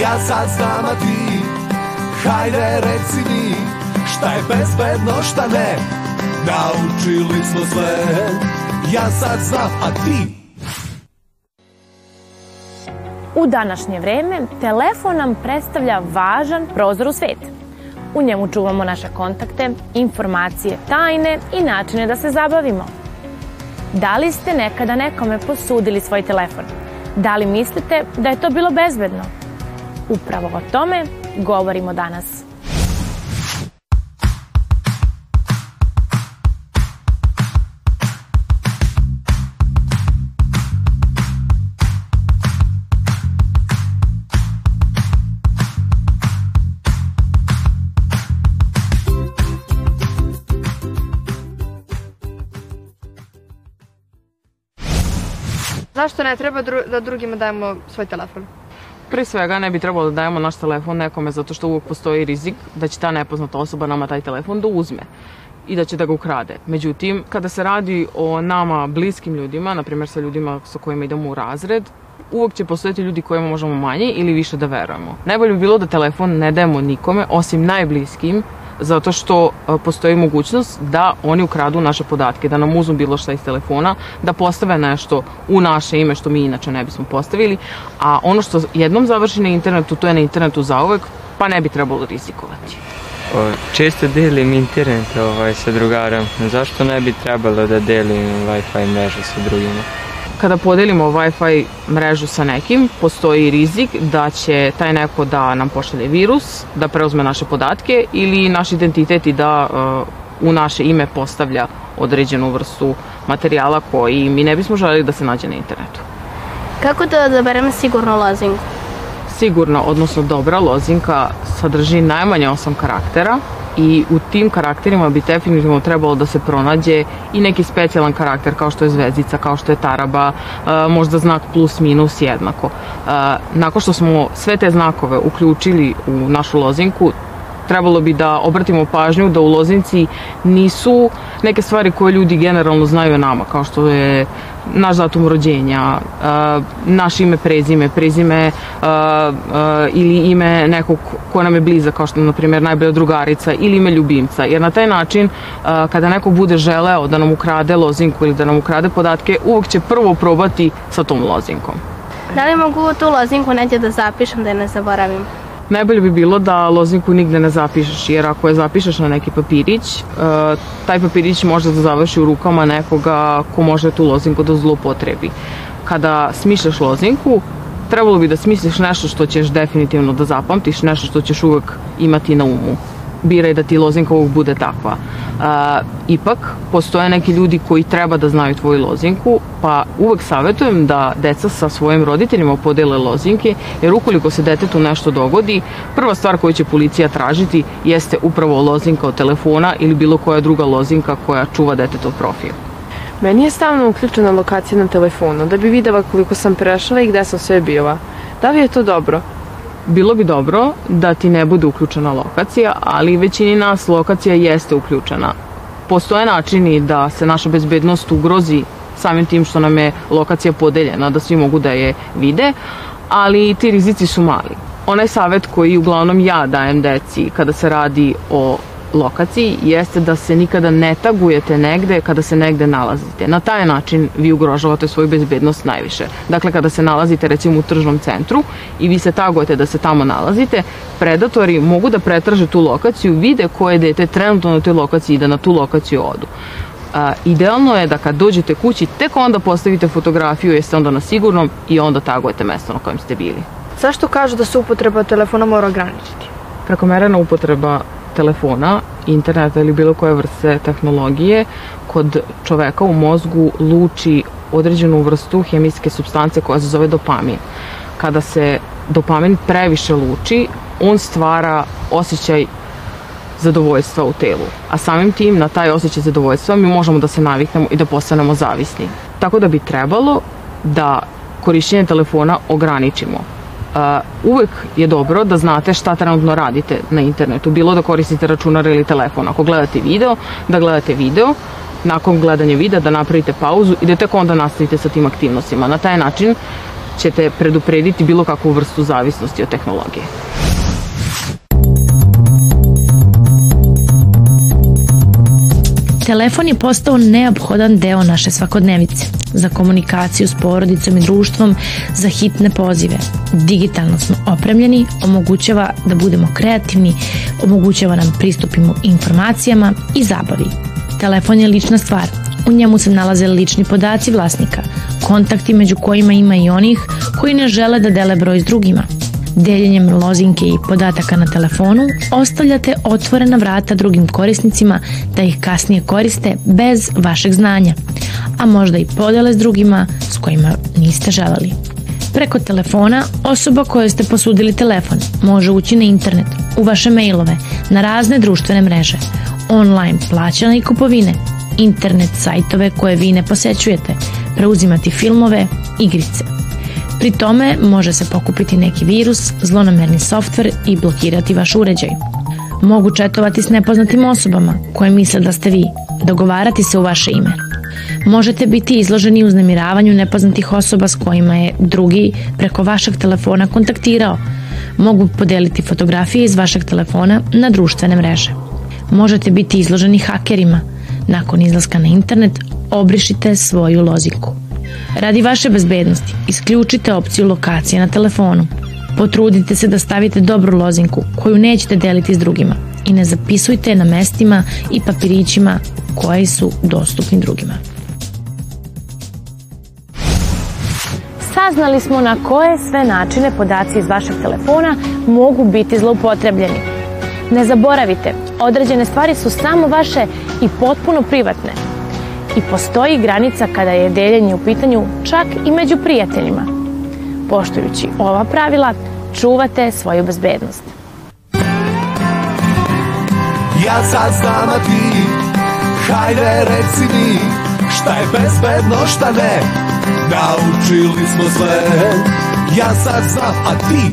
Ja sad znam, a ti Hajde reci mi Šta je bezbedno, šta ne Naučili smo sve Ja sad znam, a ti U današnje vreme telefon nam predstavlja važan prozor u svet. U njemu čuvamo naše kontakte, informacije, tajne i načine da se zabavimo. Da li ste nekada nekome posudili svoj telefon? Da li mislite da je to bilo bezbedno? Upravo o tome govorimo danas. Zašto ne treba dru da drugima dajemo svoj telefon? Pre svega ne bi trebalo da dajemo naš telefon nekome zato što uvek postoji rizik da će ta nepoznata osoba nama taj telefon da uzme i da će da ga ukrade. Međutim, kada se radi o nama bliskim ljudima, na primjer sa ljudima sa kojima idemo u razred, uvek će postojati ljudi kojima možemo manje ili više da verujemo. Najbolje bi bilo da telefon ne dajemo nikome, osim najbliskim, zato što e, postoji mogućnost da oni ukradu naše podatke, da nam uzmu bilo šta iz telefona, da postave nešto u naše ime što mi inače ne bismo postavili, a ono što jednom završi na internetu, to je na internetu zauvek, pa ne bi trebalo rizikovati. Često delim internet ovaj, sa drugarom. Zašto ne bi trebalo da delim Wi-Fi mrežu sa drugima? Kada podelimo Wi-Fi mrežu sa nekim, postoji rizik da će taj neko da nam pošalje virus, da preuzme naše podatke ili naš identitet i da uh, u naše ime postavlja određenu vrstu materijala koji mi ne bismo želeli da se nađe na internetu. Kako da odaberem sigurno lozinku? Sigurno, odnosno dobra lozinka sadrži najmanje osam karaktera, i u tim karakterima bi definitivno trebalo da se pronađe i neki specijalan karakter kao što je zvezdica, kao što je taraba, e, možda znak plus minus jednako. E, nakon što smo sve te znakove uključili u našu lozinku, trebalo bi da obratimo pažnju da u lozinci nisu neke stvari koje ljudi generalno znaju o nama, kao što je naš datum rođenja, naše ime, prezime, prezime ili ime nekog ko nam je bliza, kao što je, na primjer, najbolja drugarica ili ime ljubimca. Jer na taj način, kada neko bude želeo da nam ukrade lozinku ili da nam ukrade podatke, uvek će prvo probati sa tom lozinkom. Da li mogu tu lozinku neđe da zapišem da je ne zaboravim? Najbolje bi bilo da lozinku nigde ne zapišeš, jer ako je zapišeš na neki papirić, e, taj papirić može da završi u rukama nekoga ko može tu lozinku da zlopotrebi. Kada smišljaš lozinku, trebalo bi da smisliš nešto što ćeš definitivno da zapamtiš, nešto što ćeš uvek imati na umu biraj da ti lozinka uvijek bude takva. Uh, ipak, postoje neki ljudi koji treba da znaju tvoju lozinku, pa uvek savjetujem da deca sa svojim roditeljima podele lozinke, jer ukoliko se detetu nešto dogodi, prva stvar koju će policija tražiti jeste upravo lozinka od telefona ili bilo koja druga lozinka koja čuva detetov profil. Meni je stavno uključena lokacija na telefonu, da bi videla koliko sam prešla i gde sam sve bila. Da li je to dobro? Bilo bi dobro da ti ne bude uključena lokacija, ali većini nas lokacija jeste uključena. Postoje načini da se naša bezbednost ugrozi samim tim što nam je lokacija podeljena, da svi mogu da je vide, ali ti rizici su mali. Onaj savet koji uglavnom ja dajem deci kada se radi o lokaciji jeste da se nikada ne tagujete negde kada se negde nalazite. Na taj način vi ugrožavate svoju bezbednost najviše. Dakle, kada se nalazite recimo u tržnom centru i vi se tagujete da se tamo nalazite, predatori mogu da pretraže tu lokaciju, vide koje dete trenutno na toj lokaciji i da na tu lokaciju odu. A, idealno je da kad dođete kući, tek onda postavite fotografiju, jeste onda na sigurnom i onda tagujete mesto na kojem ste bili. Zašto kažu da se upotreba telefona mora ograničiti? Prekomerena upotreba telefona, interneta ili bilo koje vrste tehnologije kod čoveka u mozgu luči određenu vrstu hemijske substance koja se zove dopamin. Kada se dopamin previše luči, on stvara osjećaj zadovoljstva u telu. A samim tim na taj osjećaj zadovoljstva mi možemo da se naviknemo i da postanemo zavisni. Tako da bi trebalo da korišćenje telefona ograničimo uvek je dobro da znate šta trenutno radite na internetu, bilo da koristite računar ili telefon. Ako gledate video, da gledate video, nakon gledanja videa da napravite pauzu i da tek onda nastavite sa tim aktivnostima. Na taj način ćete preduprediti bilo kakvu vrstu zavisnosti od tehnologije. Telefon je postao neophodan deo naše svakodnevice za komunikaciju s porodicom i društvom, za hitne pozive. Digitalno smo opremljeni, omogućava da budemo kreativni, omogućava nam pristupimo informacijama i zabavi. Telefon je lična stvar. U njemu se nalaze lični podaci vlasnika, kontakti među kojima ima i onih koji ne žele da dele broj s drugima – Deljenjem lozinke i podataka na telefonu ostavljate otvorena vrata drugim korisnicima da ih kasnije koriste bez vašeg znanja, a možda i podele s drugima s kojima niste želeli. Preko telefona osoba kojoj ste posudili telefon može ući na internet, u vaše mailove, na razne društvene mreže, online plaćane i kupovine, internet sajtove koje vi ne posećujete, preuzimati filmove, igrice. Pri tome može se pokupiti neki virus, zlonamerni softver i blokirati vaš uređaj. Mogu četovati s nepoznatim osobama koje misle da ste vi, dogovarati se u vaše ime. Možete biti izloženi uznemiravanju nepoznatih osoba s kojima je drugi preko vašeg telefona kontaktirao. Mogu podeliti fotografije iz vašeg telefona na društvene mreže. Možete biti izloženi hakerima. Nakon izlaska na internet obrišite svoju lozinku. Radi vaše bezbednosti, isključite opciju lokacije na telefonu. Potrudite se da stavite dobru lozinku koju nećete deliti s drugima i ne zapisujte na mestima i papirićima koji su dostupni drugima. Saznali smo na koje sve načine podaci iz vašeg telefona mogu biti zloupotrebljeni. Ne zaboravite, određene stvari su samo vaše i potpuno privatne – i postoji granica kada je deljenje u pitanju čak i među prijateljima. Poštujući ova pravila, čuvate svoju bezbednost. Ja sad znam, a ti, hajde reci mi, šta je bezbedno, šta ne, naučili smo sve. Ja sad znam, a ti,